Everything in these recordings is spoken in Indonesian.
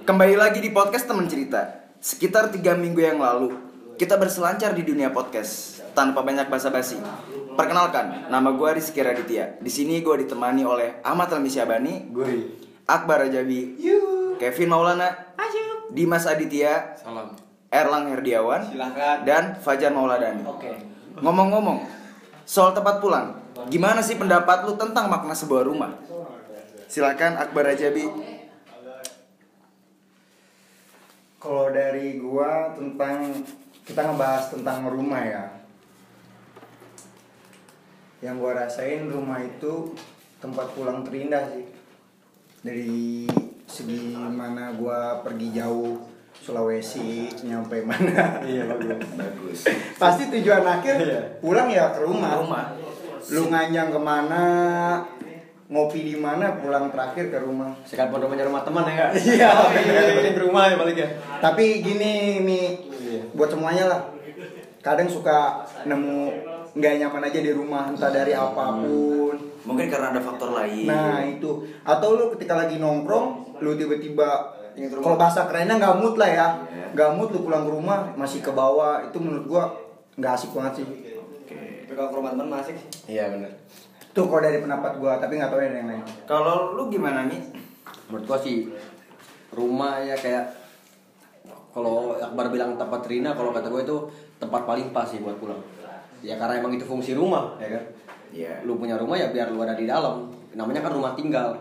Kembali lagi di podcast teman cerita. Sekitar tiga minggu yang lalu, kita berselancar di dunia podcast tanpa banyak basa-basi. Perkenalkan, nama gue Rizky Raditya. Di sini gue ditemani oleh Ahmad Almi Syabani, Gue. Akbar Rajabi, Kevin Maulana, Dimas Aditya, Salam. Erlang Herdiawan, Silakan. dan Fajar Mauladani. Oke. Ngomong-ngomong, soal tempat pulang, gimana sih pendapat lu tentang makna sebuah rumah? Silakan Akbar Rajabi. Kalau dari gua tentang kita ngebahas tentang rumah ya. Yang gua rasain rumah itu tempat pulang terindah sih. Dari segi mana gua pergi jauh Sulawesi nyampe mana. Iya bagus. Bagus. Pasti tujuan akhir Iya. pulang ya ke rumah. Rumah. Lu nganjang ke mana, ngopi di mana, pulang terakhir ke rumah. Sekalipun rumahnya rumah teman ya kak. Iya. Ke rumah ya balik ya. Tapi gini nih Iya. buat semuanya lah. Kadang suka nemu nggak nyaman aja di rumah entah dari apa pun. Mungkin karena ada faktor lain. Nah itu atau lu ketika lagi nongkrong lu tiba-tiba kalau bahasa kerennya nggak mood lah ya Iya. nggak mood lu pulang ke rumah masih ke bawah itu menurut gua nggak asik banget sih Oke. Tapi kalau ke rumah teman masih. Iya benar. Tuh kalau dari pendapat gua tapi nggak tahu ya yang lain. Kalau lu gimana nih? menurut gua sih rumah ya kayak kalau Akbar bilang tempat Rina kalau kata gue itu tempat paling pas sih buat pulang. Ya karena emang itu fungsi rumah ya kan? Iya. lu punya rumah ya biar lu ada di dalam. Namanya kan rumah tinggal.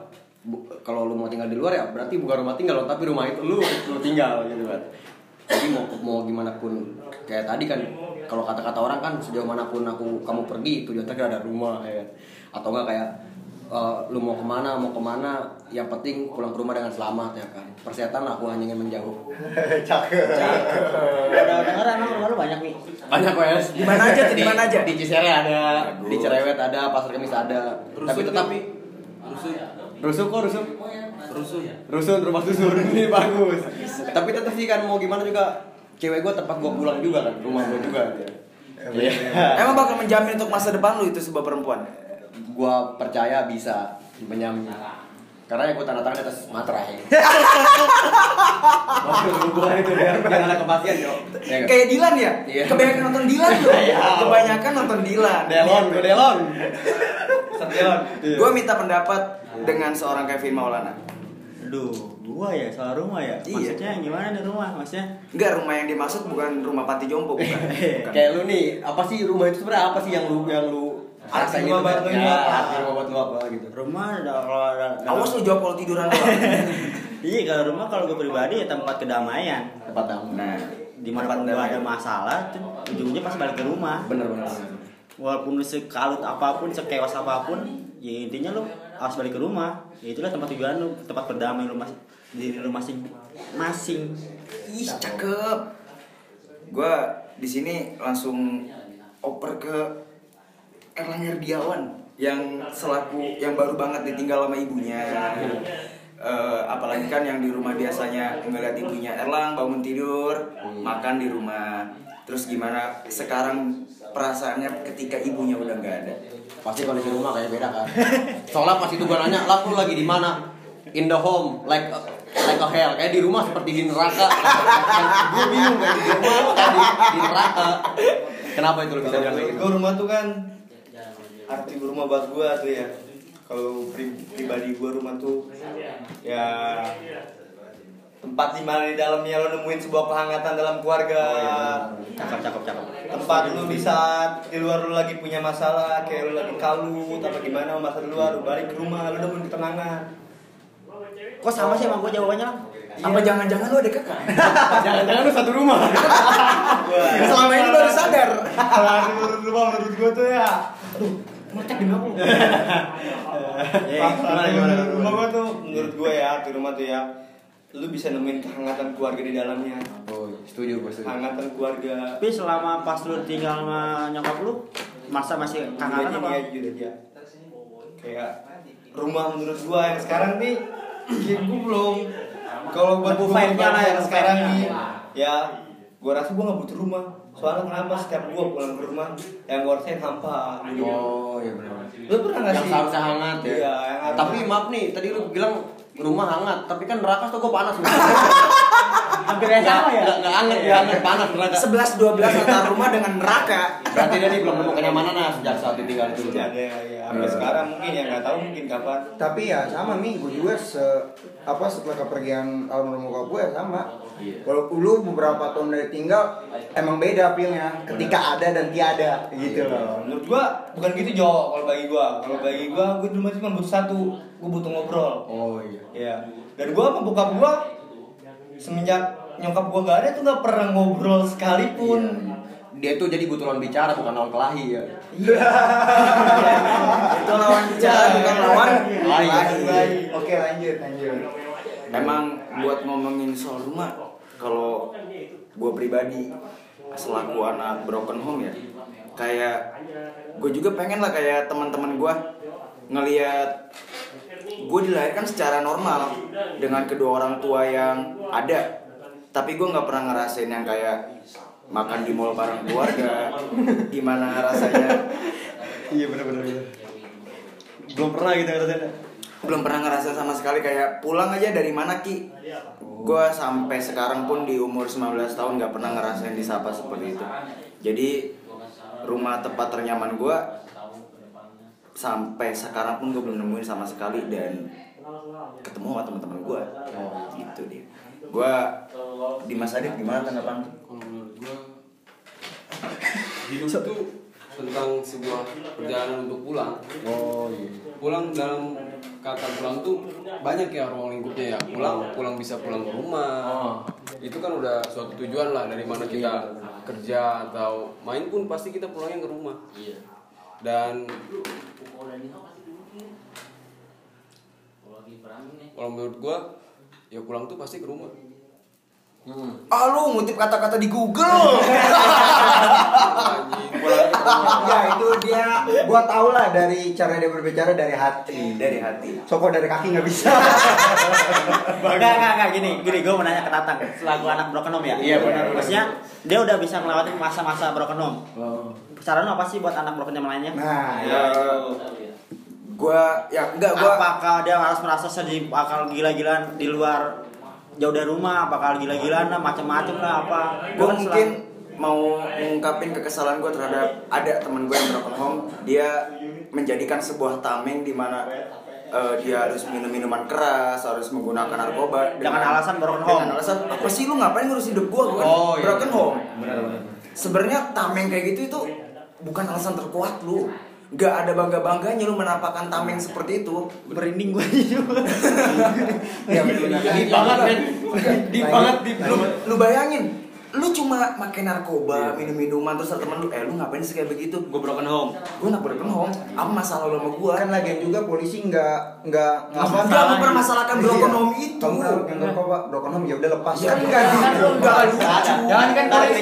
Kalau lu mau tinggal di luar ya berarti bukan rumah tinggal tapi rumah itu lu lu tinggal gitu kan? Jadi mau mau gimana pun kayak tadi kan kalau kata-kata orang kan sejauh mana pun aku kamu pergi tujuan terakhir ada rumah ya kan? Atau enggak kayak eh, lu mau ke mana mau ke mana yang penting pulang ke rumah dengan selamat ya kan? Persetan aku hanya ingin menjauh. Cakep. Udah denger emang rumah lu banyak nih. banyak wes. Di mana aja di mana aja? di Cisere ada di Cerewet ada pasar Kemis ada. Tapi tetap Rusuh. rusuh kok rusuh? Rusuh. rusun rumah susun ini bagus. Tapi tetap sih kan mau gimana juga cewek gue tempat gue pulang juga kan rumah gue juga Iya. Emang bakal menjamin untuk masa depan lu itu sebuah perempuan? gue percaya bisa menyamin karena yang gue tanda tangan atas materai maksud gue itu biar biar ada kepastian yo Ya? Kayak Dilan ya? Iya. Kebanyakan nonton Dilan tuh. Iya. Kebanyakan nonton Dilan. delon gue delon Setiawan. Gue minta pendapat dengan seorang Kevin Maulana. Aduh, gua ya soal rumah ya. Iya. Maksudnya gimana nih rumah? Maksudnya Enggak, rumah yang dimaksud bukan rumah panti jompo, bukan. bukan. kayak lu nih apa sih rumah itu sebenarnya apa sih yang lu yang lu Arti rasain rumah gitu, buat lu ini ya, apa? arti rumah buat lu apa gitu rumah ada kalau ada Awas lu jawab kalau tiduran doang. Iya, kalau rumah kalau gue pribadi ya tempat kedamaian. tempat damai Nah, Di mana pun gua ada masalah, tuh ujungnya pasti balik ke rumah. bener bener Walaupun lu sekalut apa pun, sekewas apa pun, ya intinya lu harus balik ke rumah. Ya itulah tempat tujuan lu, tempat berdamai lu masing diri lu masing masing. ih cakep. Gue di sini langsung oper ke Erlang Herdiawan yang selaku yang baru banget ditinggal sama ibunya. Eh, apalagi kan yang di rumah biasanya ngeliat ibunya Erlang bangun tidur, makan di rumah. Terus gimana sekarang perasaannya ketika ibunya udah nggak ada? pasti kondisi rumah kayak beda kan soalnya pas itu gua nanya lah lu lagi di mana? In the home like a, like a hell. Kayak di rumah seperti di neraka. Gue bingung kayak di rumah kayak di, di neraka. Kenapa itu lu bisa bilang kayak gitu Gue rumah tuh kan arti rumah buat gua tuh ya. Kalau pri- pribadi gua rumah tuh ya tempat di mana di dalamnya lo nemuin sebuah kehangatan dalam keluarga. Cakep, cakep, cakep. tempat lu di saat di luar lu lagi punya masalah kayak lu lagi kalut apa gimana masa di luar lu balik ke rumah lu nemuin ketenangan Kok sama sih sama gua jawabannya? Lang? Apa jangan-jangan lu ada kakak? jangan-jangan lu satu rumah Selama ini baru sadar. kalau di rumah menurut gua tuh ya Ngecek di aku. Ya, gimana gimana? menurut rumah gua tuh menurut gua ya di rumah tuh ya lu bisa nemuin kehangatan keluarga di dalamnya. Oh setuju gue setuju. Kehangatan keluarga. Tapi selama pas lu tinggal sama nyokap lu, masa masih kangen Gini apa? aja jujur aja kayak rumah menurut gua yang sekarang nih kayak gua belum. Kalau buat vibe-nya lah ya, yang sekarang nih ya gua rasa gua nggak butuh rumah. Soalnya kenapa? Setiap gua pulang ke rumah yang gua rasain hampa. Gitu. oh iya benar lu pernah nggak yang sih? seharusnya hangat ya. Iya, yang tapi maaf nih tadi lu bilang rumah hangat, tapi kan neraka tuh gue panas. Hampir yang sama ya? Iya. nggak hangat, panas neraka. 11 12 antara rumah dengan neraka. Berarti dia belum nemu kenyamanan nah sejak saat ditinggal itu. Ada ya, sampai sekarang mungkin ya nggak tahu mungkin kapan. tapi ya sama nih gue juga se apa setelah kepergian almarhum bokap gue ya sama kalau lu beberapa tahun dari tinggal emang beda feelnya ketika ada dan tiada gitu loh Menurut gua bukan gitu Jo kalau bagi gua. Kalau bagi gua gua di rumah cuma butuh satu, gua butuh ngobrol. oh iya Iya. Dan gua bokap gua semenjak nyokap gua gak ada tuh gak pernah ngobrol sekalipun. Dia tuh jadi butuh lawan bicara bukan lawan kelahi ya. Itu lawan bicara bukan lawan Lain. lain. oke lanjut lanjut Emang buat ngomongin soal rumah, kalau gue pribadi selaku anak broken home ya, kayak gue juga pengen lah kayak teman-teman gue ngelihat gue dilahirkan secara normal dengan kedua orang tua yang ada, tapi gue nggak pernah ngerasain yang kayak makan di mall bareng keluarga, gimana rasanya? Iya benar-benar. Belum pernah gitu rasanya. belum pernah ngerasa sama sekali kayak pulang aja dari mana ki? Gue sampai sekarang pun di umur 19 tahun nggak pernah ngerasain disapa seperti itu. Jadi rumah tempat ternyaman gue sampai sekarang pun gue belum nemuin sama sekali dan ketemu sama teman-teman gue oh gitu dia gue di masa Adit gimana tanggapan? Kalau menurut gua hidup itu tentang sebuah perjalanan untuk pulang. oh iya Pulang dalam kata pulang tuh banyak ya ruang lingkupnya ya. Pulang, pulang bisa pulang ke rumah. Itu kan udah suatu tujuan lah dari mana kita kerja atau main pun pasti kita pulangnya ke rumah. Dan kalau menurut gua ya pulang tuh pasti ke rumah. ah lu ngutip kata-kata di Google. Ya itu dia. Gua tau lah dari cara dia berbicara dari hati. Dari hati. Soko dari kaki nggak bisa. Enggak, enggak, enggak, gini, gini, gue mau nanya ke Tatang. Selaku anak broken home ya? Iya, benar. Maksudnya, dia udah bisa melewati masa-masa broken home Saran apa sih buat anak broken home lainnya? nah ya. gue ya enggak gue Apakah dia harus merasa sedih, bakal gila-gilaan di luar jauh dari rumah, bakal gila-gilaan lah, macam-macam lah apa? Gue mungkin mau mengungkapin kekesalan gue terhadap ada teman gue yang broken home. Dia menjadikan sebuah tameng di mana eh, dia harus minum minuman keras harus menggunakan narkoba Dengan alasan broken home. dengan alasan apa sih lu ngapain ngurus hidup gue gue Oh, iya. broken home? Sebenarnya tameng kayak gitu itu bukan alasan terkuat lu. Gak ada bangga bangganya lu menampakkan tameng seperti itu. Merinding gue ya benar Di banget men Di banget di lu, lu bayangin Lu cuma makan narkoba, minum minuman terus ada temen lu Eh lu ngapain sih kayak begitu? Gue broken home. Gue nak broken home. Apa masalah lu sama gue? kan lagian juga polisi nggak nggak Apa Gak mempermasalahkan broken home itu. Kamu yang nggak pak broken home ya udah lepas. Ya enggak gitu. Enggak lucu Jangan kan polisi.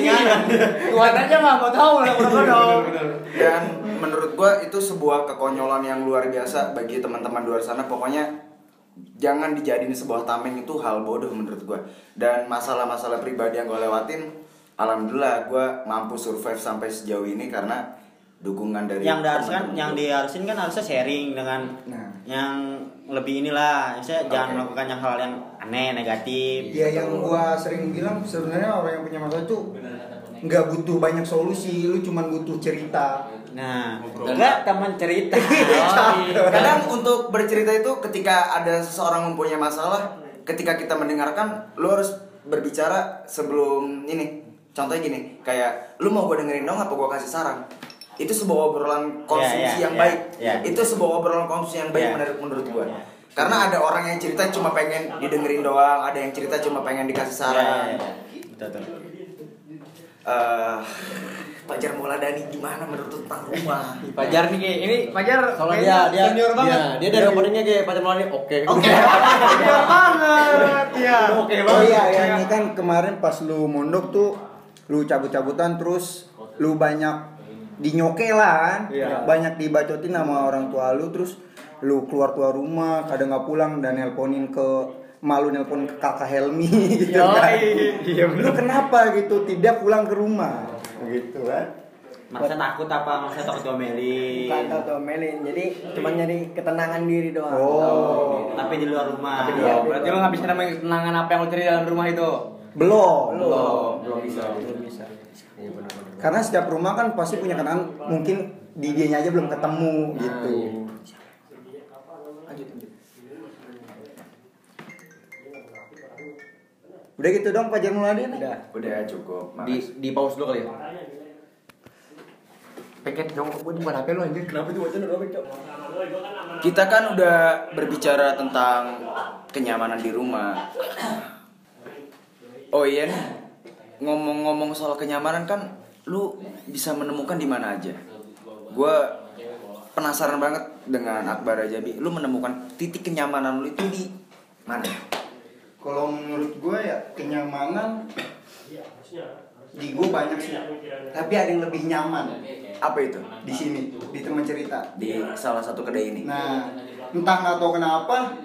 Tuhan aja nggak mau tahu lah broken home. Dan menurut gue itu sebuah kekonyolan yang luar biasa bagi teman-teman di luar sana. Pokoknya jangan dijadiin sebuah tameng itu hal bodoh menurut gue. Dan masalah-masalah pribadi yang gue lewatin, alhamdulillah gue mampu survive sampai sejauh ini karena dukungan dari yang diharuskan yang diharusin kan harusnya sharing dengan Nah. yang lebih inilah misalnya jangan Oke. melakukan yang hal yang aneh negatif ya yang gua sering bilang sebenarnya orang yang punya masalah itu nggak butuh banyak solusi lu cuma butuh cerita nah enggak teman cerita Kadang untuk bercerita itu ketika ada seseorang mempunyai masalah, ketika kita mendengarkan, lu harus berbicara sebelum ini. Contohnya gini, kayak lu mau gue dengerin dong apa gue kasih saran? Itu sebuah obrolan konsumsi Ya, ya, yang ya, baik. ya. Itu sebuah obrolan konsumsi yang baik Ya. menurut menurut gue. Karena ada orang yang cerita cuma pengen didengerin doang, ada yang cerita cuma pengen dikasih saran. ya. Betul, betul. Eh, Fajar Mauladani gimana menurut lu tentang rumah? Fajar nih ini Fajar Soalnya dia dia senior banget. Dia, dia dari openingnya kayak pacar melani oke. Oke. Senior banget. Iya. Oke oh iya ya ini kan kemarin pas lu mondok tuh lu cabut-cabutan terus lu banyak dinyoke lah kan Iya. banyak dibacotin sama orang tua lu terus lu keluar keluar rumah kadang nggak pulang dan nelponin ke malu nelpon ke kakak Helmi gitu kan Iya lu kenapa gitu tidak pulang ke rumah gitu kan? Merasa takut apa? Merasa takut diomelin? bukan tau domelin jadi cuma nyari ketenangan diri doang. Oh. Tapi di luar rumah. Tapi di luar- Oh, berarti lo nggak bisa nemuin ketenangan apa yang lo cari dalam rumah itu? Belum. Belum. Belum bisa. Belum bisa. Iya, benar-benar. karena setiap rumah kan pasti punya kenangan mungkin di dianya aja belum ketemu gitu udah gitu dong Pak Jarmuladin udah Udah cukup. di di pause dulu kali ya peket dong gue di mana lu anjir kenapa tuh wacana doang Cok? Kita kan udah berbicara tentang kenyamanan di rumah. Oh iya nih, ngomong-ngomong soal kenyamanan kan lu bisa menemukan di mana aja. Gua penasaran banget dengan Akbar Ajabi. Lu menemukan titik kenyamanan lu itu di mana? Kalau menurut gue ya kenyamanan di gue banyak sih. tapi ada yang lebih nyaman. Apa itu? di sini di teman cerita. Di salah satu kedai ini. Nah, entah nggak tahu kenapa,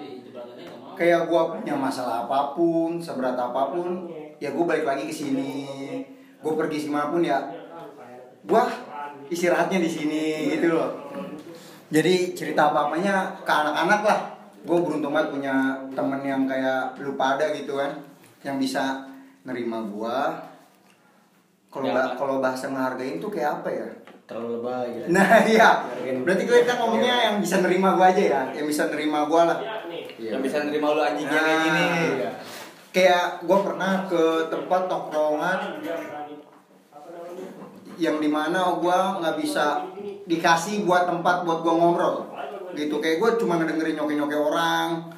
kayak gua punya masalah apa pun, seberat apa pun, ya gue balik lagi ke sini. Gue pergi pun ya, gua istirahatnya di sini gitu loh. Jadi cerita apa apanya ke anak-anak lah. Gue beruntung banget punya temen yang kayak lu pada gitu kan, yang bisa nerima gua. Kalau ba- kalau bahasa ngehargain tuh kayak apa ya? terlalu lebay gitu. Nah iya, berarti kita ngomongnya yang bisa nerima gua aja ya, yang bisa nerima gua lah. Iya. yang bisa nerima lo anjing kayak Nah, gini Kayak gua pernah ke tempat tongkrongan yang di mana gua nggak bisa dikasih buat tempat buat gua ngobrol gitu kayak gua cuma ngedengerin nyoke nyoke orang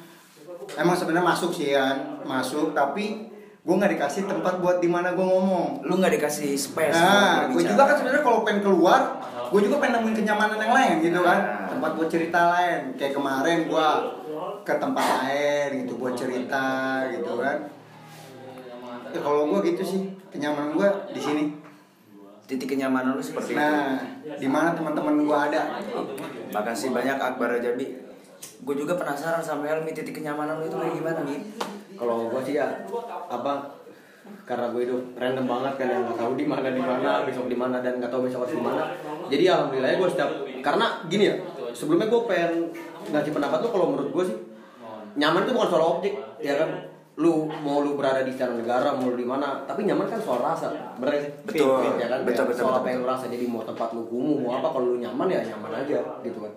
emang sebenarnya masuk sih kan masuk tapi gua nggak dikasih tempat buat di mana gua ngomong Lu nggak dikasih space. Nah, gue juga kan sebenarnya kalau pengen keluar, gue juga pengen nemuin kenyamanan yang lain gitu kan, Nah. tempat buat cerita lain. Kayak kemarin gue ke tempat lain gitu buat cerita gitu kan. Ya, kalau gue gitu sih, kenyamanan gue di sini. Titik kenyamanan lu seperti itu. Nah, di mana teman-teman gue ada. Makasih banyak Akbar Rajabi. Gue juga penasaran sama Helmi titik kenyamanan lu itu kayak gimana nih? kalau gue sih ya apa karena gue hidup random banget kan yang nggak tahu di mana di mana besok di mana dan nggak tahu besok harus di mana jadi alhamdulillah gue setiap karena gini ya sebelumnya gue pengen ngasih pendapat lu kalau menurut gue sih nyaman itu bukan soal objek ya kan lu mau lu berada di secara negara mau lu di mana tapi nyaman kan soal rasa bener sih? Betul. ya kan? Betul, Ya, betul, soal betul, apa yang lu rasa jadi mau tempat lu kumuh mau apa kalau lu nyaman ya nyaman aja gitu kan.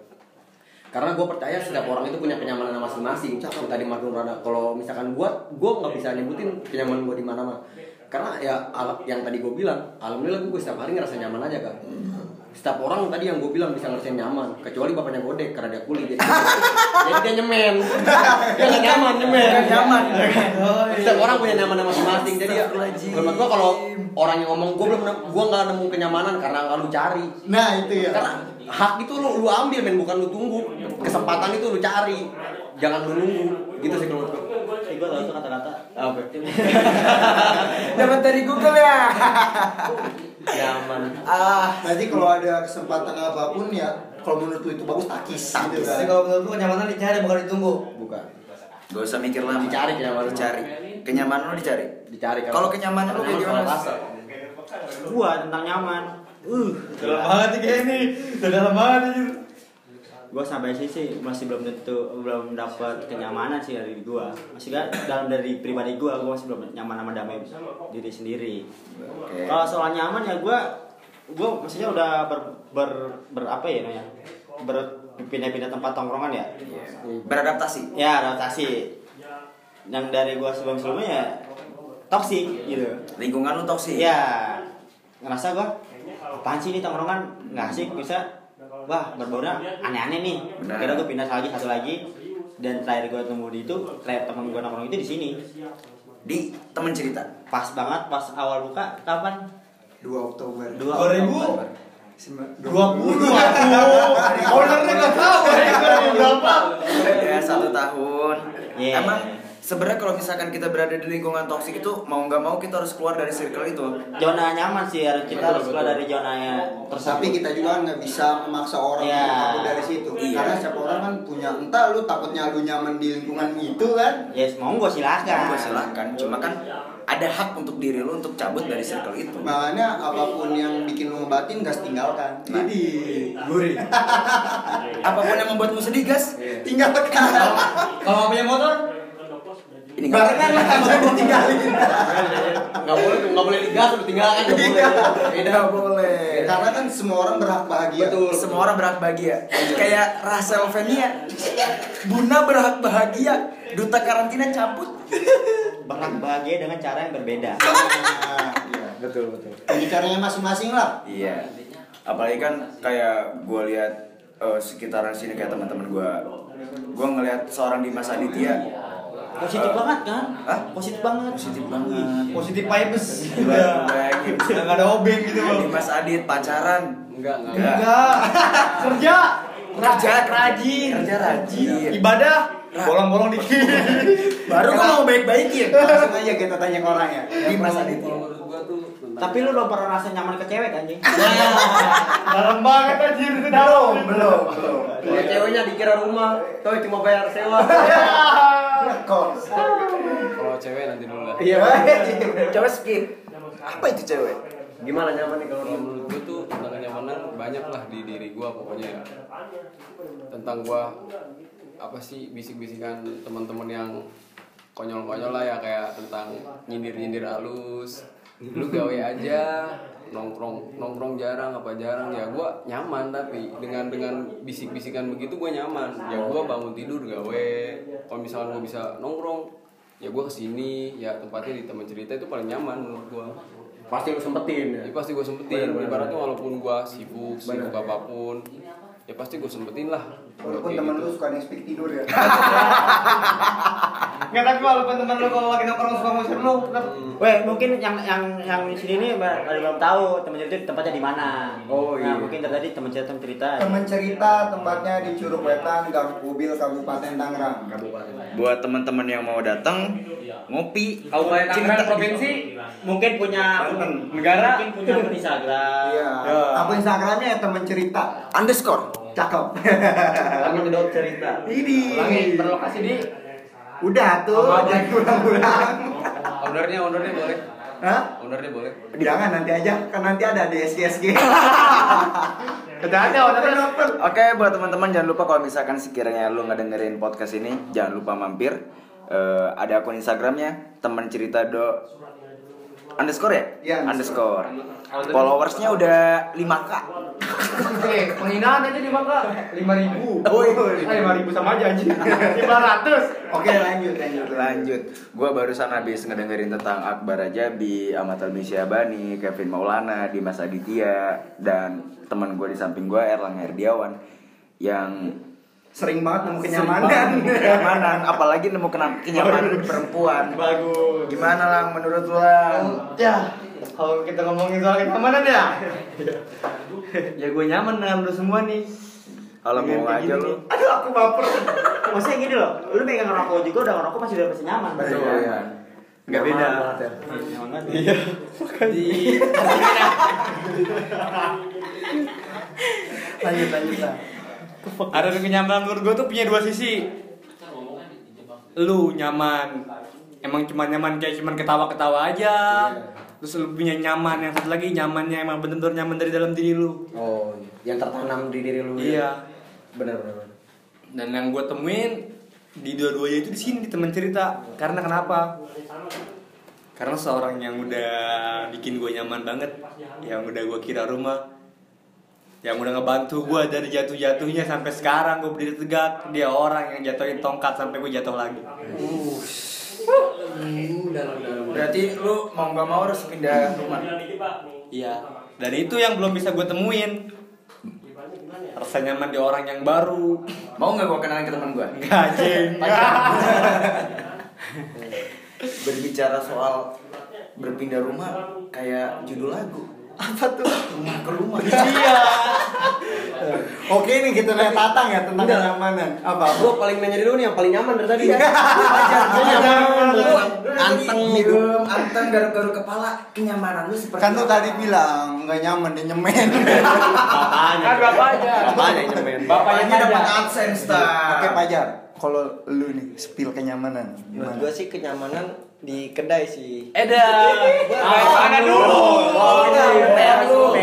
Karena gue percaya setiap orang itu punya kenyamanan masing-masing. Yang tadi Mas Nur ada kalau misalkan gue gue nggak bisa nyebutin kenyamanan gue di mana mana karena ya yang tadi gue bilang alhamdulillah gue setiap hari ngerasa nyaman aja kan setiap orang tadi yang gue bilang bisa ngerasain nyaman kecuali bapaknya godek karena dia kuli jadi jadi dia nyemen. Dia nggak nyaman nyemen. Nyaman. setiap orang punya nyaman masing-masing. Jadi ya menurut gue kalau orang yang ngomong gue belum gue nggak nemu kenyamanan karena nggak lu cari. Nah itu ya. karena hak itu lu lu ambil men bukan lu tunggu. Kesempatan itu lu cari. Jangan lu nunggu. Gitu sih kalau menurut gue gue tau itu kata-kata. apa? Dapat dari Google ya. nyaman ah, Berarti kalau ada kesempatan apa pun ya, kalau menurut lu itu bagus takis gitu Jadi kan. kalau menurut lu kenyamanan dicari bukan ditunggu. bukan gak usah mikir lama. Dicari kenyamanan. Dicari. Kenyamanan lu dicari. dicari Kalau kenyamanan lu kayak gimana? Gua tentang nyaman. Uh, Dalam banget kayak ini. Udah dalam banget anjir. Gua sampai sini sih masih belum tentu belum dapat kenyamanan sih dari gua. Masih kan dalam dari pribadi gua, gua masih belum nyaman sama damai diri sendiri. Oke. Kalau soal nyaman ya gua gua maksudnya udah ber, ber, ber apa ya namanya? Berpindah-pindah tempat tongkrongan ya. Beradaptasi. Ya, adaptasi. Yang dari gua sebelum-sebelumnya ya toksik gitu. Lingkungan lu toksik. Iya. Ngerasa gua apaan sih ini tongkrongan nggak asik bisa wah berbaunya aneh-aneh nih. Benar. Kira gua pindah lagi satu lagi dan terakhir gua temu di itu terakhir temen gua nongkrong itu di sini Di temen cerita. pas banget pas awal buka kapan 2 Oktober. dua 2000. Sembilan- 20 aku. Ownernya nggak tahu ya berapa. Ya satu tahun. Iya. Emang sebenarnya kalau misalkan kita berada di lingkungan toksik itu mau nggak mau kita harus keluar dari circle itu Zona nyaman sih harus kita harus keluar dari zona yang Tapi kita juga nggak bisa memaksa orang untuk kabur dari situ. Iya. Karena setiap orang kan punya entah lu takutnya lu nyaman di lingkungan itu kan. Yes, monggo silakan. Monggo silahkan cuma kan ada hak untuk diri lu untuk cabut dari circle itu Makanya apa pun yang bikin lu ngebatin gas tinggalkan. Nah. Jadi gurih. apa pun yang membuatmu sedih gas tinggalkan. Kalau punya motor, ini nggak Barengan lah jangan tinggalin. nggak boleh nggak boleh digas tinggalkan nggak boleh tidak boleh Karena kan semua orang berhak bahagia. Betul. Semua orang berhak bahagia. Kayak Rachel Fenia. Bunda berhak bahagia. Duta karantina cabut. Berhak bahagia dengan cara yang berbeda. Nah, iya. betul betul Ini caranya masing-masing lah. Iya. Apalagi kan kayak gue lihat eh, sekitaran sini kayak teman-teman gue. Gue ngelihat seorang Dimas Aditya. Positif banget kan? Hah? Positif banget. Positif banget. positif vibes. Gila, bayangin. Udah nggak ada obeng gitu bang. Dimas Adit pacaran. Enggak, enggak. Enggak. Enggak. Kerja. Kerja rajin. Kerja rajin. Ibadah. Bolong-bolong dikit. Baru gue mau baik-baikin. Langsung aja kita tanya ke orang ya. Dimas Kalau Aditya. menurut gua tuh tentang Tapi lu belum pernah rasa nyaman ke cewek anjing. Dalam banget anjir itu dalam. Belum, belum. ya ceweknya dikira rumah tuh cuma bayar sewa Kos. kalau cewek nanti dulu lah. iya Cewek skip. Apa itu cewek? gimana nyaman nih kalau Kalau menurut gue tuh tentang kenyamanan banyak lah di diri gue pokoknya ya. Tentang gue apa sih bisik-bisikan teman-teman yang konyol-konyol lah ya kayak tentang nyindir-nyindir halus. Lu gawe aja. Nongkrong nongkrong jarang apa jarang. Ya gue nyaman tapi dengan dengan bisik-bisikan begitu gue nyaman. Ya gue bangun tidur gawe. Kalau misalnya gue bisa nongkrong ya gue ke sini ya tempatnya di teman cerita itu paling nyaman menurut gue pasti lu sempetin ya? Ya pasti gue sempetin. Ibaratnya walaupun gue sibuk sibuk apa pun ya pasti gue sempetin lah Walaupun temen gitu. lu suka nge-speak tidur ya. Nggak tapi walaupun teman lu kalau lagi nongkrong suka ngusir lu. tetap. Weh, mungkin yang yang yang di sini nih ba- ada belum tahu teman cerita tempatnya di mana. Oh, iya. Nah, mungkin dari tadi teman cerita cerita. Temen cerita tempatnya di Curug Wetan, Gang Kubil, Kabupaten Tangerang. Buat teman-teman yang mau datang ngopi, Kabupaten Tangerang provinsi Mungkin punya Negara. mungkin punya Instagram. Iya. Apa Instagramnya ya temen cerita. underscore. Cakep. lagi tidak cerita Ini. ulangi berlokasi di Udah tuh, jangan ulang-ulang. ownernya ownernya boleh Hah? ownernya boleh Jangan nanti aja, kan nanti ada di SG-SG. Hati-hati orangnya. Oke, buat teman-teman jangan lupa kalau misalkan sekiranya lu nggak dengerin podcast ini, jangan lupa mampir. Eh, ada akun Instagramnya teman cerita do underscore ya? Iya, underscore. Followersnya udah 5k. Oke, penghinaan aja di bangka. Lima ribu. Oh, iya. Ah, lima ribu sama aja anjing. Lima ratus. Oke, lanjut, lanjut. Lanjut, gue barusan habis ngedengerin tentang Akbar Ajabi, Ahmad Albi Syabani, Kevin Maulana, Dimas Aditya, dan teman gue di samping gue Erlang Herdiawan yang Sering banget nemu kenyamanan. kenyamanan, apalagi nemu kenyamanan perempuan. Bagus. Gimana lang menurut lu lang? Ya, kalau kita ngomongin soal kenyamanan ya. ya gue nyaman dengan lu semua nih Kalau Dengan mau aja lu. Aduh, aku baper. Maksudnya gini loh, lu pegang rokok juga udah ngerokok masih udah pasti nyaman. Betul. Iya. nggak beda Nyaman banget. Iya. Lanjut, lanjut lah. Ada kenyamanan menurut gue tuh punya dua sisi. Lu nyaman, emang cuma nyaman kayak cuman ketawa-ketawa aja. Terus lu punya nyaman yang satu lagi nyamannya emang bener-bener nyaman dari dalam diri lu. oh yang tertanam di diri lu Iya. ya benar benar. Dan yang gue temuin di dua-duanya itu di sini di teman cerita. Karena kenapa? Karena seorang yang udah bikin gue nyaman banget, yang udah gue kira rumah, yang udah ngebantu gue dari jatuh-jatuhnya sampai sekarang gue berdiri tegak. Dia orang yang jatuhin tongkat sampai gue jatuh lagi. Berarti lu mau nggak mau harus pindah rumah. Iya. Dan itu yang belum bisa gue temuin. Rasa nyaman di orang yang baru. Mau nggak gua kenalin ke teman gua? Enggak anjing. Berbicara soal berpindah rumah kayak judul lagu. Apa tuh? Rumah ke rumah. Iya. Oke nih kita lihat tatang ya tentang kenyamanan. Apa? Gua paling nanya dulu nih yang paling nyaman dari tadi ya. Iya, anteng gitu. anteng, garuk-garuk kepala, kenyamanan lu seperti Kan lu apa? tadi bilang nggak nyaman dia nyemen. Bapaknya. Kan bapaknya. Bapaknya nyemen. Bapaknya dapat AdSense Oke tak? Pajar, kalau lu nih spill kenyamanan Menurut gimana? gue sih kenyamanan di kedai sih. Eda. Mana dulu? Oh, iya. Perak lu.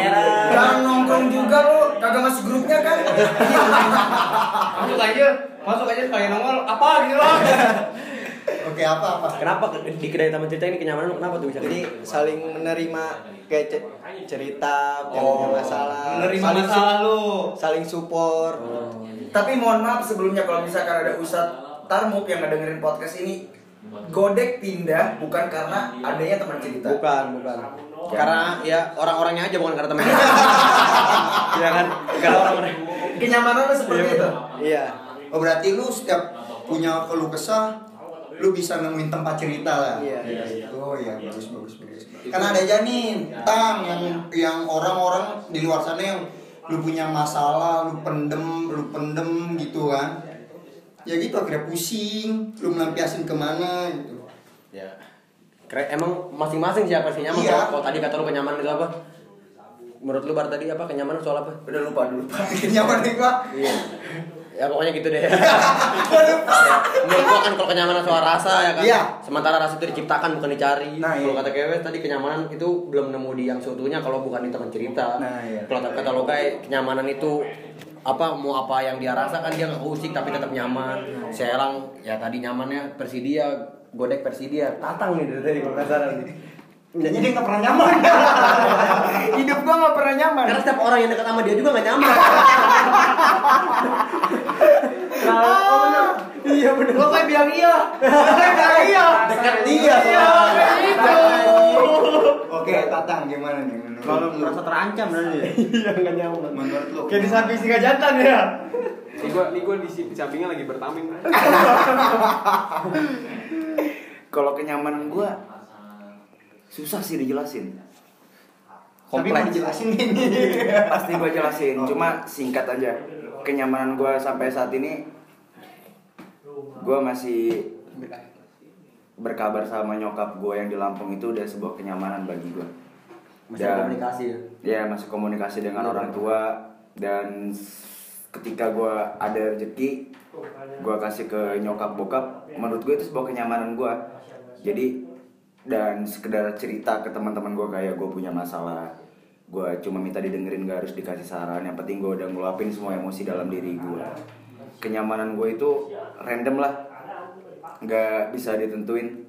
Jangan nongkrong juga lu, kagak masuk grupnya kan? Masuk aja, masuk aja sekalian nongol apa gitu loh. Oke apa apa? Kenapa ke- di kedai taman cerita ini kenyamanan lu kenapa tuh bisa? Jadi saling menerima kayak ce- cerita, punya masalah, Menerima saling su- masalah lu. saling support. Tapi mohon maaf sebelumnya kalau misalkan ada Ustadz Tarmuk yang ngedengerin podcast ini Godek pindah bukan karena adanya teman cerita Bukan, bukan. Karena ya orang-orangnya aja bukan karena temen. Iya kan? Karena orang-orang. Kenyamanan seperti itu Iya. Oh berarti lu setiap punya keluh kesah lu bisa nemuin tempat cerita lah. Iya. Oh iya bagus bagus bagus. Karena ada aja nih tang yang yang orang-orang di luar sana yang lu punya masalah, lu pendem, lu pendem gitu kan. Ya gitu akhirnya pusing, lu melampiasin ke mana gitu. Ya. Keren, emang masing-masing siapa sih nyaman? Iya. Kalau- Kalau tadi kata lu kenyamanan itu apa? Menurut lu bar tadi apa kenyamanan soal apa? Udah lupa dulu Nyaman nih gua. Iya. Ya pokoknya gitu deh. Menurut gua kan kalau kenyamanan soal rasa ya kan. Iya. Sementara rasa itu diciptakan bukan dicari. Nah, kalau iya. kata Kewe tadi kenyamanan itu belum nemu di yang seutuhnya kalau bukan di teman cerita. Nah, iya. Kalau kata lo kayak kenyamanan itu apa mau apa yang dia rasakan dia nggak usik tapi tetap nyaman. Serang ya tadi nyamannya Persidia, godek Persidia, tatang nih dari tadi kalau nggak nih. Jadi dia nggak pernah nyaman. Hidup gua gak pernah nyaman Karena setiap orang yang dekat sama dia juga nggak nyaman. Iya benar. Lo kayak bilang iya. iya. Dekat dia. Oke, Tatang gimana nih menurut Kalau merasa terancam nanti. Iya nggak nyaman. Menurut lu? Kayak di samping singa jantan ya. Ini gua, ini gua di, sampingnya lagi bertaming. Kalau kenyamanan gua Susah sih dijelasin Tapi mau jelasin ini. Pasti gua jelasin, cuma singkat aja Kenyamanan gua sampai saat ini Gua masih berkabar sama nyokap gue yang di Lampung itu udah sebuah kenyamanan bagi gue. Masih komunikasi ya? Ya masih komunikasi dengan orang tua dan ketika gue ada rezeki, gue kasih ke nyokap bokap. Menurut gue itu sebuah kenyamanan gue. Jadi dan sekedar cerita ke teman-teman gue kayak gue punya masalah, gue cuma minta didengerin gak harus dikasih saran. Yang penting gue udah ngeluapin semua emosi dalam diri gue. Kenyamanan gue itu random lah, nggak bisa ditentuin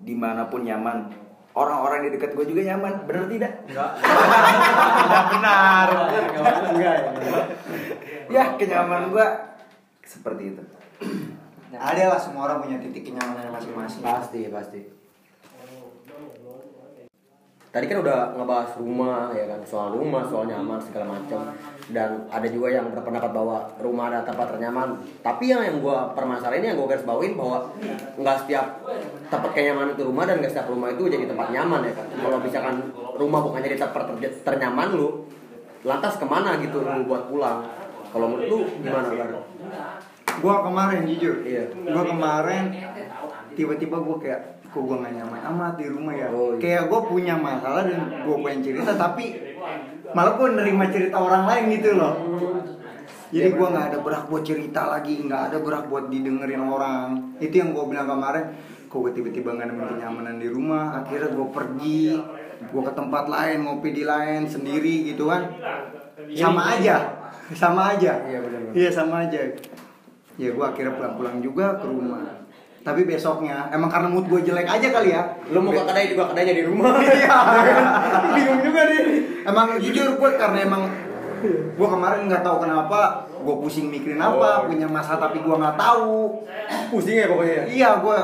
di mana pun nyaman orang-orang di dekat gue juga nyaman bener tidak Enggak benar. Enggak ya. ya kenyamanan gue seperti itu Ada lah semua orang punya titik kenyamanannya masing-masing. Pasti, pasti. Tadi kan udah ngebahas rumah ya kan, soal rumah, soal nyaman segala macam. Dan ada juga yang berpendapat bahwa rumah ada tempat ternyaman. Tapi yang yang permasalahan ini yang gua garis bawain bahwa nggak setiap tempat kenyamanan itu rumah dan nggak setiap rumah itu jadi tempat nyaman ya kan. Kalau misalkan rumah bukan jadi tempat ter- ternyaman lu, lantas ke mana gitu lu buat pulang? Kalau menurut lu gimana Bar? Gua kemarin jujur, Iya. gua kemarin tiba-tiba gua kayak kok gua gak nyaman amat di rumah ya. Oh, iya. Kayak gua punya masalah dan gua pengen cerita tapi malah gua nerima cerita orang lain gitu loh. Jadi gua nggak ada berak buat cerita lagi, nggak ada berak buat didengerin orang. Itu yang gua bilang kemarin. Kok gua tiba-tiba nggak nemuin kenyamanan di rumah. Akhirnya gua pergi, gua ke tempat lain, ngopi di lain sendiri gitu kan. Sama aja, sama aja. Iya. Iya sama aja. Ya gua akhirnya pulang-pulang juga ke rumah. Tapi besoknya, emang karena mood gue jelek aja kali ya. Lu mau ke kedai juga kedainya di rumah. Iya. Bingung juga nih. Emang jujur gue karena emang gue kemarin nggak tahu kenapa gue pusing mikirin apa punya masalah tapi gue nggak tahu Pusing ya pokoknya. iya gue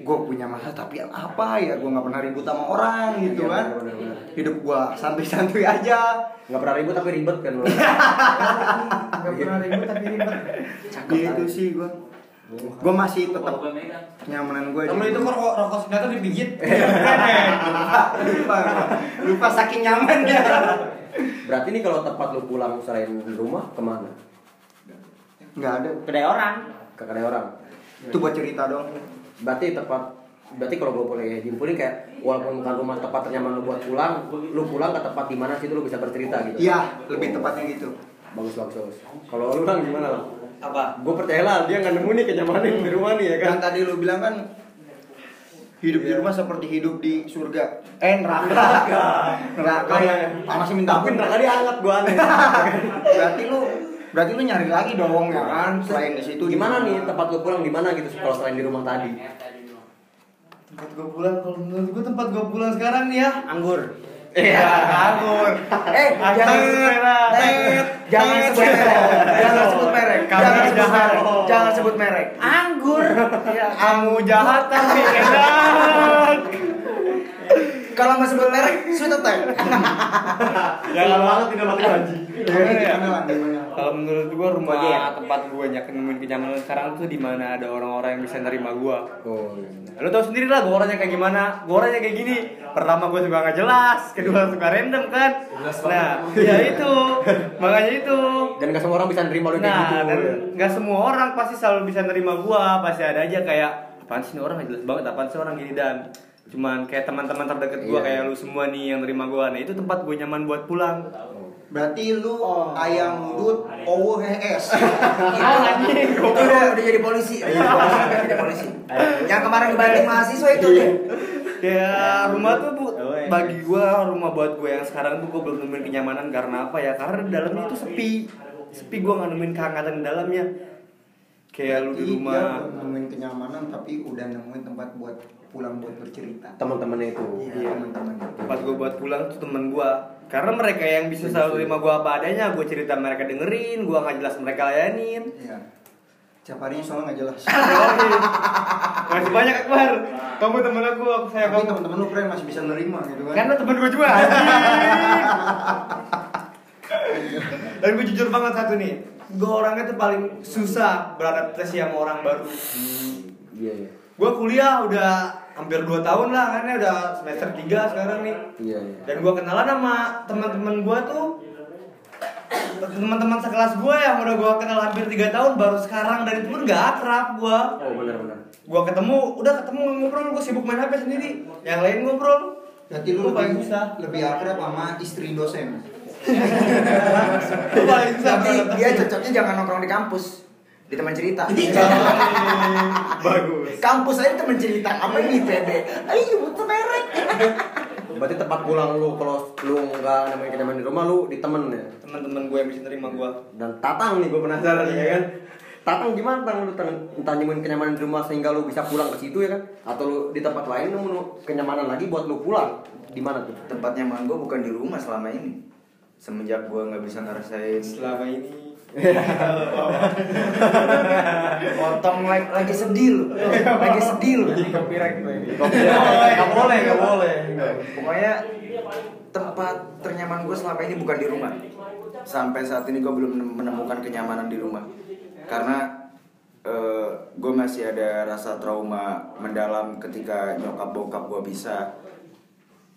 gue punya masalah tapi apa ya gue nggak pernah ribut sama orang gitu Iya, kan benar-benar. hidup gue santuy-santuy aja Nggak pernah ribut tapi ribet kan lu. nggak pernah ribut tapi ribet gitu sih gue gue masih tetap nyamanan gue Kamu itu kok rokok rokok senjata dipijit. lupa lupa saking nyamannya Berarti nih kalau tempat lu pulang selain rumah ke mana? nggak ada Kedai orang. Ke kedai orang. itu buat cerita dong Berarti tempat berarti kalau gue boleh simpulin kayak walaupun bukan rumah tempat ternyaman lu buat pulang lu pulang ke tempat di mana situ lu bisa bercerita gitu Iya, lebih tepatnya gitu. bagus bagus bagus kalau lu bang gimana? Apa? gue percaya lah dia nggak nemu nih kenyamanan di rumah nih ya kan Yang tadi lu bilang kan hidup di rumah seperti hidup di surga. Eh neraka. neraka yang masih minta ampun. neraka diangkat gue aneh Berarti lu berarti lu nyari lagi dong ya kan selain di situ gimana nih tempat lu pulang di mana gitu kalau selain di rumah tadi Tempat gue pulang, kalau menurut gue tempat gue pulang sekarang nih ya Anggur. Iya, nganggur. Eh, jangan Tet, jangan sebut merek. Jangan sebut merek. Jangan sebut merek. Jangan sebut merek. Anggur. Ya, kamu jahat tapi enak Kalau nggak sebut merek, sweet attack. Jangan banget tidak mati ya? Lah, gimana? Kalau menurut gua rumah ya? tempat gua nyakin nemuin kenyamanan sekarang tuh di mana ada orang-orang yang bisa nerima gua. oh iya. Lo tau sendiri lah gua orangnya kayak gimana. Gua orangnya kayak gini. Pertama gua suka nggak jelas, kedua suka random kan. Nah, ya itu. Makanya itu. dan gak semua orang bisa nerima lu kayak Nah, gitu dan nggak semua orang pasti selalu bisa nerima gua. Pasti ada aja kayak apaan sih ini orang nggak jelas banget, apaan sih orang gini dan cuman kayak teman-teman terdekat gua Iya. kayak lu semua nih yang nerima gua. Nah, itu tempat gua nyaman buat pulang. Berarti lu ayam udut owo hes. itu udah, udah jadi polisi udah jadi polisi, udah jadi polisi yang kemarin dibanting mahasiswa itu tuh Kayak rumah tuh bu, Oh, iya. bagi gua rumah buat gue yang sekarang tuh gue belum nemuin kenyamanan karena apa ya? Karena di dalamnya itu sepi, sepi gue nggak nemuin kehangatan di dalamnya. Kayak lu di rumah. nemuin kenyamanan tapi udah nemuin tempat buat pulang buat bercerita. teman-temannya itu Iya, teman-teman. Tempat gue buat pulang tuh temen gue. Karena mereka yang bisa selalu terima gue apa adanya, gue cerita mereka dengerin, gue nggak jelas mereka layanin. Iya. Tiap harinya soalnya nggak jelas. Masih banyak Akbar. Kamu temen aku, aku sayang kamu. teman-teman lu keren masih bisa nerima gitu kan. Karena temen gue juga anjing. Dan gue jujur banget satu nih Gue orangnya tuh paling susah beradaptasi sama orang baru. Iya iya. Gue kuliah udah hampir 2 tahun lah kan ya udah semester 3 sekarang nih. Iya iya. Dan gue kenalan sama teman-teman gue tuh teman-teman sekelas gue yang udah gue kenal hampir 3 tahun baru sekarang. Dan itu pun gak akrab gue oh benar-benar gue ketemu udah ketemu ngobrol gue sibuk main hp sendiri. Yang lain ngobrol. Berarti lu Gua paling lebih, susah lebih akrab sama istri dosen. Tapi dia cocoknya jangan nongkrong di kampus. Di teman cerita. Bagus. Kampus aja teman cerita. Apa ini PB ayo butuh merek. Berarti tempat pulang lu kalau lu nggak nemuin kenyamanan di rumah lu di temen ya? Teman-teman gue yang bisa nerima gue dan tatang nih gue penasaran ya kan? Tatang gimana tang? Lu tang entah nemuin kenyamanan di rumah sehingga lu bisa pulang ke situ ya kan? Atau lu di tempat lain lu nemu kenyamanan lagi buat lu pulang? Di mana tuh? Tempat nyaman gue bukan di rumah selama ini semenjak gue nggak bisa ngerasain. Selama ini potong lagi, lagi sedih lu. Lagi sedih lu. Copyright gue nggak boleh nggak boleh pokoknya tempat ternyaman gue selama ini bukan di rumah. Sampai saat ini gue belum menemukan kenyamanan di rumah. Karena gue masih ada rasa trauma mendalam ketika nyokap bokap gue bisa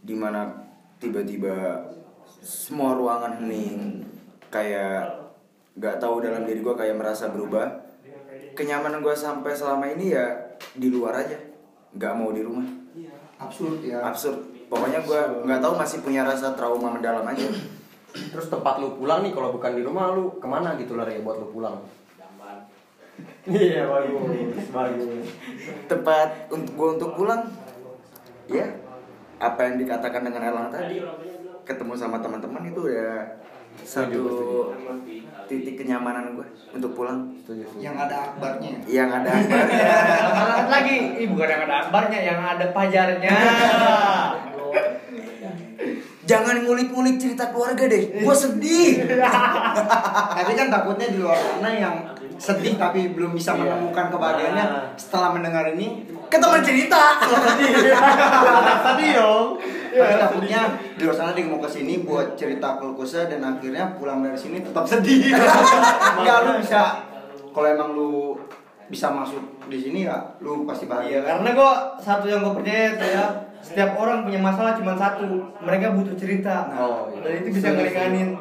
di mana tiba-tiba semua ruangan hening kayak gak tahu dalam diri gue kayak merasa berubah. Kenyamanan gue sampai selama ini ya di luar aja nggak mau di rumah. Absurd ya. absurd. Pokoknya gue nggak tahu masih punya rasa trauma mendalam aja. Terus tempat lu pulang nih kalau bukan di rumah lu ke mana gitu lah ya buat lu pulang? Iya bagus bagus tempat untuk gue untuk pulang ya apa yang dikatakan dengan Elang tadi ketemu sama teman-teman itu ya satu titik kenyamanan gue untuk pulang. Yang ada akbarnya. yang ada akbarnya lagi, ih bukan yang ada akbarnya, yang ada pajarnya. jangan ngulik-ngulik cerita keluarga deh gue sedih Tapi kan takutnya di luar sana yang sedih tapi belum bisa menemukan kebahagiaannya setelah mendengar ini ke teman cerita tadi dong. Tapi takutnya di luar sana dia mau ke sini buat cerita keluh kesah dan akhirnya pulang dari sini tetap sedih. Enggak lu bisa kalau emang lu bisa masuk di sini ya lu pasti Iya, bahagia. karena gue satu yang gue percaya itu ya, setiap orang punya masalah cuma satu, mereka butuh cerita. Oh, iya. Dan itu bisa ngeringanin.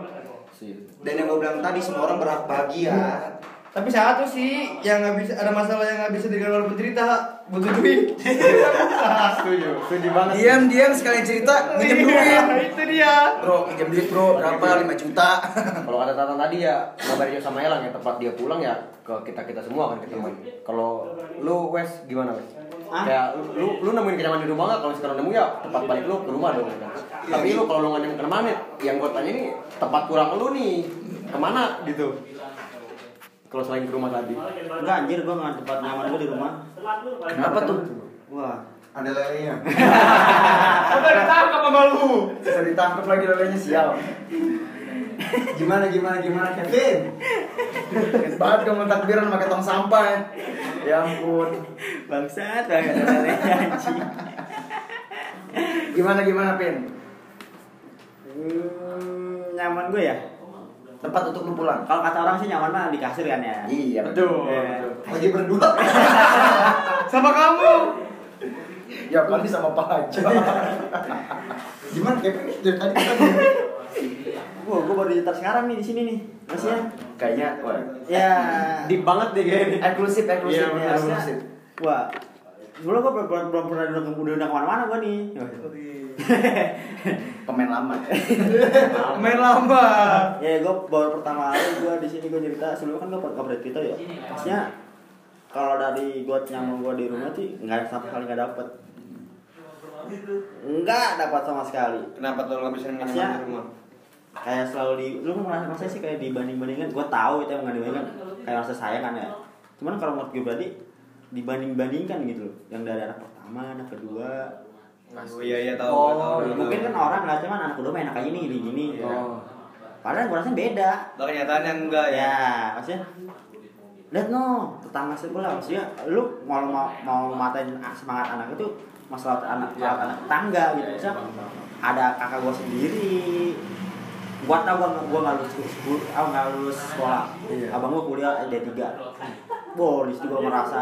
Dan yang gue bilang tadi semua orang berhak bahagia. Tapi satu sih yang nggak bisa ada masalah yang nggak bisa dengan walaupun cerita butuh duit. setuju setuju banget Diam-diam sekalian cerita minjem duit. itu dia Bro, minjem duit bro, berapa? 5 juta. Kalau kata Tatan tadi ya ngabarin sama Elang ya tempat dia pulang ya ke kita kita semua kan ke teman. Kalau lu Wes gimana Wes? Kayak lu lu nemuin kenyaman di rumah nggak? Kalau sekarang nemu ya tempat balik lu ke rumah dong. Kan? Tapi lu kalau lu nggak nemu ke mana? Yang gue tanya ini tempat pulang lu nih ke mana gitu? Kalau selain ke rumah tadi. Enggak anjir gua nggak tempat nyaman gua di rumah. Kenapa tuh? Wah. ada lelenya udah ditangkap sama lu Bisa ditangkap lagi lelenya sial. gimana gimana gimana Kevin banget kamu takbiran pakai tong sampah ya. Ya ampun. Bangsat banget anjing. Gimana gimana Pin? Hmm, nyaman gue ya. Tempat untuk lu pulang. Kalau kata orang sih nyaman mah di kasur kan ya. Iya Betul. Eh, lagi berdua sama kamu Ya kali sama Pak aja. gimana Kevin dari tadi kan Wah, gue baru nyetar sekarang nih di sini nih. Maksudnya Kayaknya wah, ya Deep banget deh kayaknya. eksklusif eksklusif Iya, ya, eksklusif. Wah, sebelum gue belum, belum pernah diundang diundang ke mana-mana gue nih. Pemain lama. main lama. Ya gue baru pertama kali gue di sini gue cerita. Sebelumnya kan gue gak pernah cerita ya. Maksudnya kalau dari gue nyaman gue di rumah sih nggak sama sekali nggak dapet. Nggak dapat sama sekali. Kenapa tuh nggak bisa nyaman di rumah? kayak selalu di lu merasa merasa sih kayak dibanding bandingkan gue tahu itu emang nggak dibandingkan kayak rasa sayang kan ya. Cuman kalau menurut gue berarti dibanding bandingkan gitu loh. Yang dari anak pertama anak kedua. Oh iya iya tahu Oh, tahu iya. mungkin kan orang nggak cuman anak kedua enak aja nih gini gini Oh. padahal gue rasa beda. Tahu kenyataannya enggak ya. Ya maksudnya lihat no tetangga sebelah maksudnya lu mau mau mau matain semangat anak itu masalah anak Iya. anak tetangga gitu. Misalnya ada kakak gua sendiri. Gua tau gua gua nggak lulus sekolah ah nggak lulus sekolah. Iya. abang gua kuliah D 3 Wow, di situ gua merasa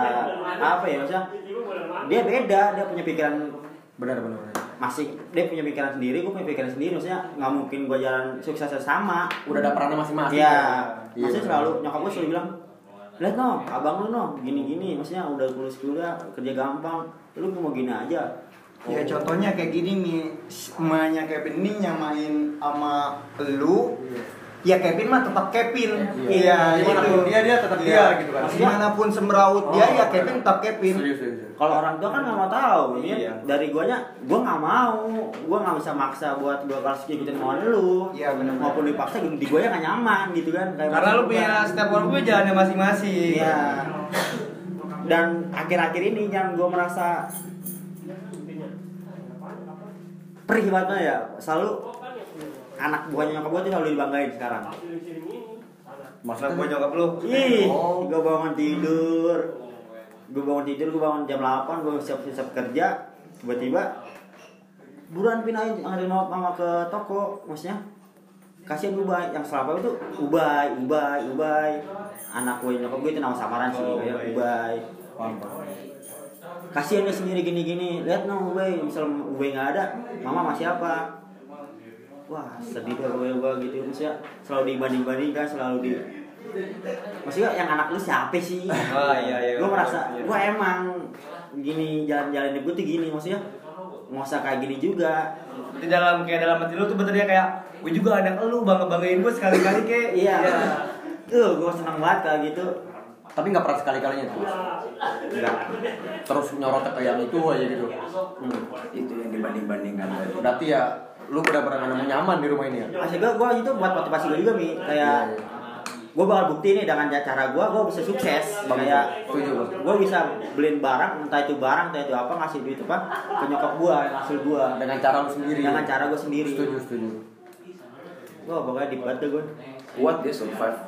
apa ya maksudnya dia beda dia punya pikiran Benar benar. benar. masih dia punya pikiran sendiri gue punya pikiran sendiri maksudnya nggak mungkin gue jalan sukses sama Udah ada perannya masing-masing. Iya, Iya, maksudnya benar. selalu nyokap gue selalu bilang, lihat no, abang lu no, gini gini, maksudnya udah lulus kuliah kerja gampang, lu mau gini aja. Ya contohnya kayak gini nih, emaknya Kevin ini nyamain sama lu. Ya Kevin mah tetap Kevin. Iya, Gimana itu. pun dia, dia tetap Iya. dia gitu kan. Gimana pun semeraut dia ya Kevin tetap Kevin. Serius serius. Kalau orang tua kan nggak mau tahu, Iya. iya. dari guanya, gua nggak mau, gua nggak bisa maksa buat gua harus ngikutin mau lu. Iya, benar. Maupun dipaksa di gua nggak nyaman gitu kan. Kayak karena lu punya gua. setiap orang punya jalannya masing-masing Iya. Dan akhir-akhir ini yang gua merasa perih banget ya, selalu anak buahnya nyokap gua tuh selalu dibanggain sekarang. masalah gua nyokap lu Ih, Oh. gue bangun tidur. Gue bangun tidur, gue bangun jam 8, gue siap-siap kerja. Tiba-tiba buruan pindahin nganterin mama, mama ke toko, maksudnya kasihan ubay yang selama itu ubay ubay ubay anak gue nyokap gue itu nama samaran sih Oh, Ubay. ubay kasihan dia sendiri gini gini lihat no ubay misal ubay nggak ada mama masih apa wah sedih deh gue gue gitu maksudnya selalu dibanding bandingkan selalu di maksudnya yang anak lu siapa sih Oh, iya, iya. gue merasa Iya. gue emang gini jalan-jalan gue tuh gini maksudnya nggak usah kayak gini juga di dalam kayak dalam hati lu tuh benernya kayak gue juga anak lu bangga banggain gue sekali kali kayak iya tuh gue seneng banget kayak gitu Tapi nggak pernah sekali-kalinya tuh. enggak Terus nyorotnya ke yang itu aja gitu. hmm. Itu yang dibanding-bandingkan tadi. Berarti ya lu benar-benar nggak nemu nyaman di rumah ini ya. Asli gue, gue itu buat motivasi gue juga mi kayak Iya, iya. gue bakal bukti nih dengan cara gue gue bisa sukses kayak Setuju, Bang. gue bisa beliin barang entah itu barang entah itu apa ngasih duit apa ke nyokap gue hasil gue Dengan cara lu sendiri. dengan cara gue sendiri Setuju, setuju. gue pokoknya deep banget gue Kuat dia survive.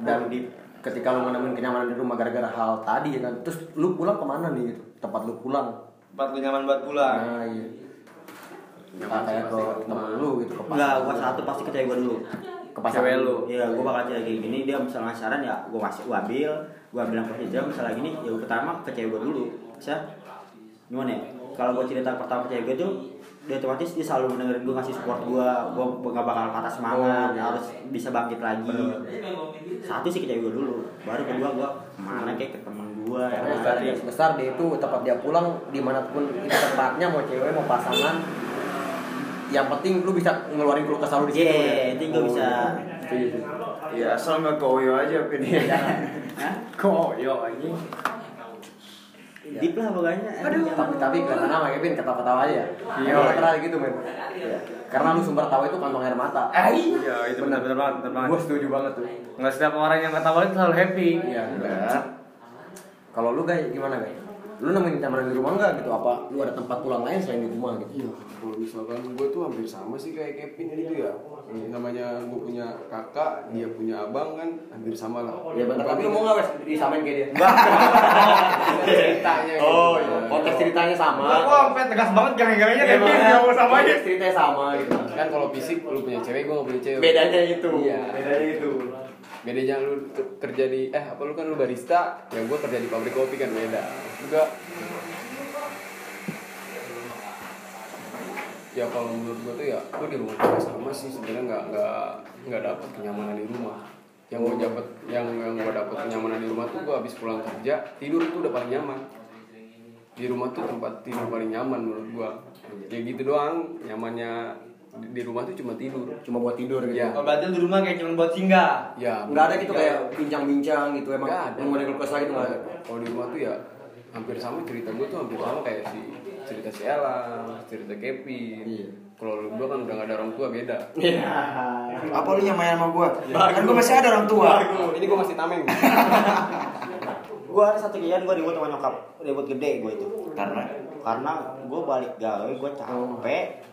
Dan di ketika lu menemuin kenyamanan di rumah gara-gara hal tadi ya kan. Terus lu pulang ke mana nih gitu? Tempat lu pulang. tempat lu nyaman buat pulang Nah, iya. Nggak kayak ke temen lu gitu ke Enggak, gue satu pasti ke cewek gue dulu. Ke pasar Cewek lu. Iya, gue bakal cerita kayak gini, dia misalnya saran ya gue kasih, gue ambil. Gue bilang ke dia misalnya gini, ya gue pertama ke cewek gue dulu. Bisa, gimana ya, kalau gue cerita pertama ke cewek gue tuh dia otomatis dia selalu mendengarin gue ngasih support gue gue gak bakal patah semangat Oh, iya. harus bisa bangkit lagi. Satu sih ke cewek gue dulu. Baru kedua gue ke mana kayak ke temen gua ya kan? garis besar dia itu tempat dia pulang di mana pun itu tempatnya mau cewek mau pasangan yang penting lu bisa ngeluarin keluh kesah lu di situ Iya, ya. itu gua bisa. Setuju, setuju. Ya asal nggak koyo aja pin Hah? Koyo anjing. Deep lah pokoknya. Tapi tapi kelihatan sama Kevin ketawa-ketawa aja. Iya, terang gitu men. Iya. Karena lu sumber tawa itu kantong air mata. Iya, itu benar benar banget, benar banget. Gue setuju banget tuh. Nggak setiap orang yang ketawa itu selalu happy. Iya. Kalau lu guys gimana guys? Lu nemuin nyamanan di rumah enggak gitu? Apa lu ada tempat pulang lain selain di rumah gitu? Iya, kalau misalkan gue tuh hampir sama sih kayak Kevin gitu ya. Namanya gue punya kakak, dia punya abang kan hampir sama lah. Ya benar, tapi lu mau enggak wes disamain kayak dia? ceritanya. Oh, gitu. iya. Konteks ceritanya sama. Aku sampai tegas banget gang-gangnya Iya, Kevin nggak mau sama aja. ceritanya sama gitu. Kan kalau fisik lu punya cewek, gue gak punya cewek. Bedanya itu. Iya. Bedanya itu. Bedanya lu ke- kerja di eh apa lu kan lu barista, ya gue kerja di pabrik kopi kan beda. Juga ya kalau menurut gue tuh ya gue di rumah juga sama sih sebenarnya nggak nggak nggak dapet kenyamanan di rumah yang gue dapet yang yang gue dapet kenyamanan di rumah tuh gue habis pulang kerja tidur itu udah paling nyaman di rumah tuh tempat tidur paling nyaman menurut gue ya gitu doang nyamannya di, di rumah tuh cuma tidur Cuma buat tidur gitu. Iya. Oh, berarti di rumah kayak cuma buat singgah. ya Enggak ada gitu kayak bincang-bincang gitu emang. Nggak ada. Mau ada keluh kesah gitu enggak ada. kalau di rumah tuh ya hampir sama cerita gue tuh hampir sama kayak si cerita si Ella, cerita Kevin. Iya. Kalau lu gua kan udah gak ada orang tua beda. Iya. Apa lu nyamain sama gua? Kan gua masih ada orang tua. Ini gua masih tameng. Gua ada satu kejadian gua ribut sama nyokap, ribut gede gua itu. Karena Karena gua balik gawe, gua capek.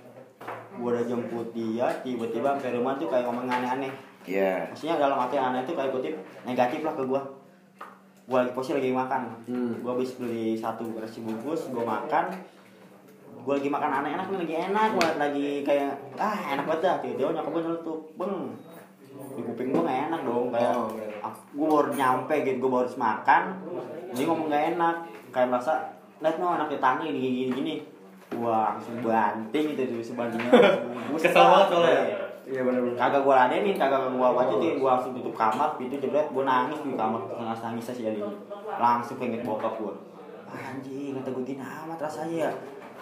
Gua udah jemput dia, tiba-tiba sampai rumah tuh kayak ngomong aneh-aneh. ya Maksudnya dalam arti aneh itu kayak kutip negatif lah ke gua. Gua lagi posisi lagi makan. Hmm. Gua habis beli satu nasi bungkus, gua makan. Gua lagi makan aneh enak nih, lagi enak banget lagi kayak ah enak banget dah. Tiba-tiba nyokap gua nyeletuk, "Beng, di kuping gua gak enak dong. Kayak Oh, iya. ah, gua baru nyampe gitu gua baru makan dia ngomong gak enak. Kayak merasa lihat no anak tetangga gini gini gini. Wah langsung banting gitu tuh sebantingnya. Kesel banget soalnya. Iya. Benar-benar. kagak gua ladenin kagak gua wajutin gua langsung tutup kamar pintu jebret gua nangis di kamar nangis nangis aja jadi langsung pengen bokap gua. Anjing kata gua gini amat rasanya ya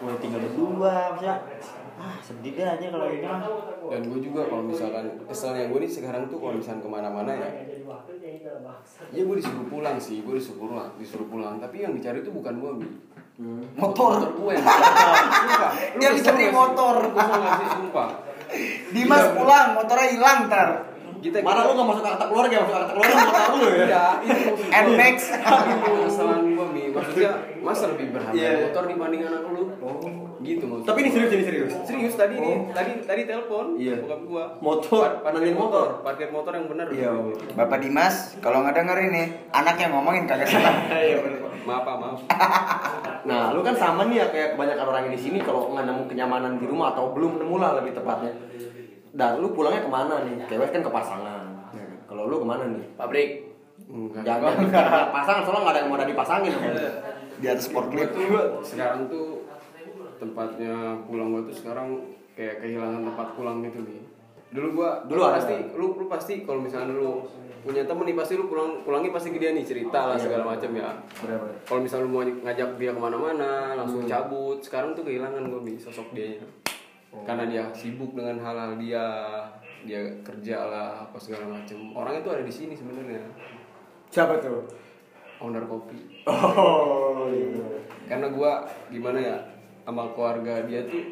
gua tinggal berdua maksudnya ah sedih deh aja kalau ini mah Dan gue juga kalau misalkan keselnya gue nih sekarang tuh kalau misalkan ke mana-mana ya, ya gue disuruh pulang sih, gue disuruh pulang, disuruh pulang. Tapi yang dicari tuh bukan gue, Bi. motor. gue yang Sumpah. Lu Dia kesel dicari motor. Sih, sumpah. Dimas pulang, motornya hilang ntar. Kita Mana lu gak masuk kata keluarga, masuk kata keluarga motor lu ya? Ya, itu. Nmax. Itu kesalahan gue. Maksudnya, masa lebih berharga Iya. motor dibanding anak lu? Gitu maksudnya. Tapi ini serius ini serius. Serius tadi nih, tadi tadi telepon Iya. bokap gua. Motor, Par- parkir motor, motor. parkir motor yang benar. Iya. Bapak Dimas, kalau nggak denger ini, anak yang ngomongin kagak salah. Iya benar. Maaf, Pak, maaf. Nah, lu kan sama nih ya kayak kebanyakan orang yang di sini kalau nggak nemu kenyamanan di rumah atau belum nemu lah lebih tepatnya. Dan lu pulangnya ke mana nih? Cewek kan ke pasangan. Kalau lu ke mana nih? Pabrik. Enggak. Jangan jangan pasangan soalnya nggak ada yang mau ada dipasangin. Di atas forklift. tuh sekarang tuh tempatnya pulang gua tuh sekarang kayak kehilangan tempat pulang gitu nih. Dulu gua Dulu lu ada. pasti lu lu pasti kalau misalnya lu punya temen nih pasti lu pulang pulangnya pasti ke dia nih cerita lah Iya. segala macam ya. Kalau misalnya lu mau ngajak dia ke mana-mana langsung cabut. Sekarang tuh kehilangan gua nih sosok dia karena dia sibuk dengan hal-hal dia dia kerja lah apa segala macam orangnya tuh ada di sini sebenarnya Siapa tuh? owner kopi Oh, iya. karena gua gimana ya sama keluarga dia tuh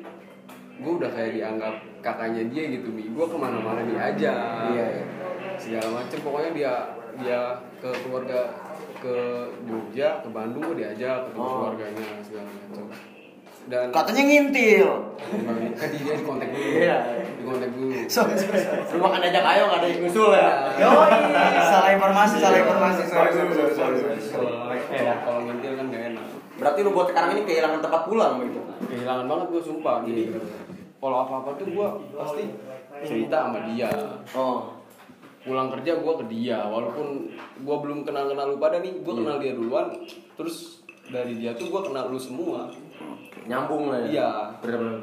gue udah kayak dianggap kakaknya dia gitu nih gue ke mana-mana dia aja Iya, iya. segala macem pokoknya dia dia ke keluarga ke Jogja ke Bandung gue diajak ketemu Oh. keluarganya segala macem dan Katanya ngintil. tadi dia di kontak dulu Iya. di kontak dulu Sorry, sorry, sorry. Lu makan ajak ayo nggak ada yang nyusul ya? Yoi, salah informasi, salah informasi. Sorry, sorry, sorry, sorry. kalau kalau ngintil kan gak enak Berarti lu buat sekarang ini kehilangan tempat pulang gitu. kehilangan banget gue sumpah jadi kalau apa-apa tuh gue pasti cerita sama dia Oh. pulang kerja gue ke dia walaupun gue belum kenal kenal lu pada nih gue kenal dia duluan terus dari dia tuh gue kenal lu semua nyambung lah ya. Iya. Benar-benar.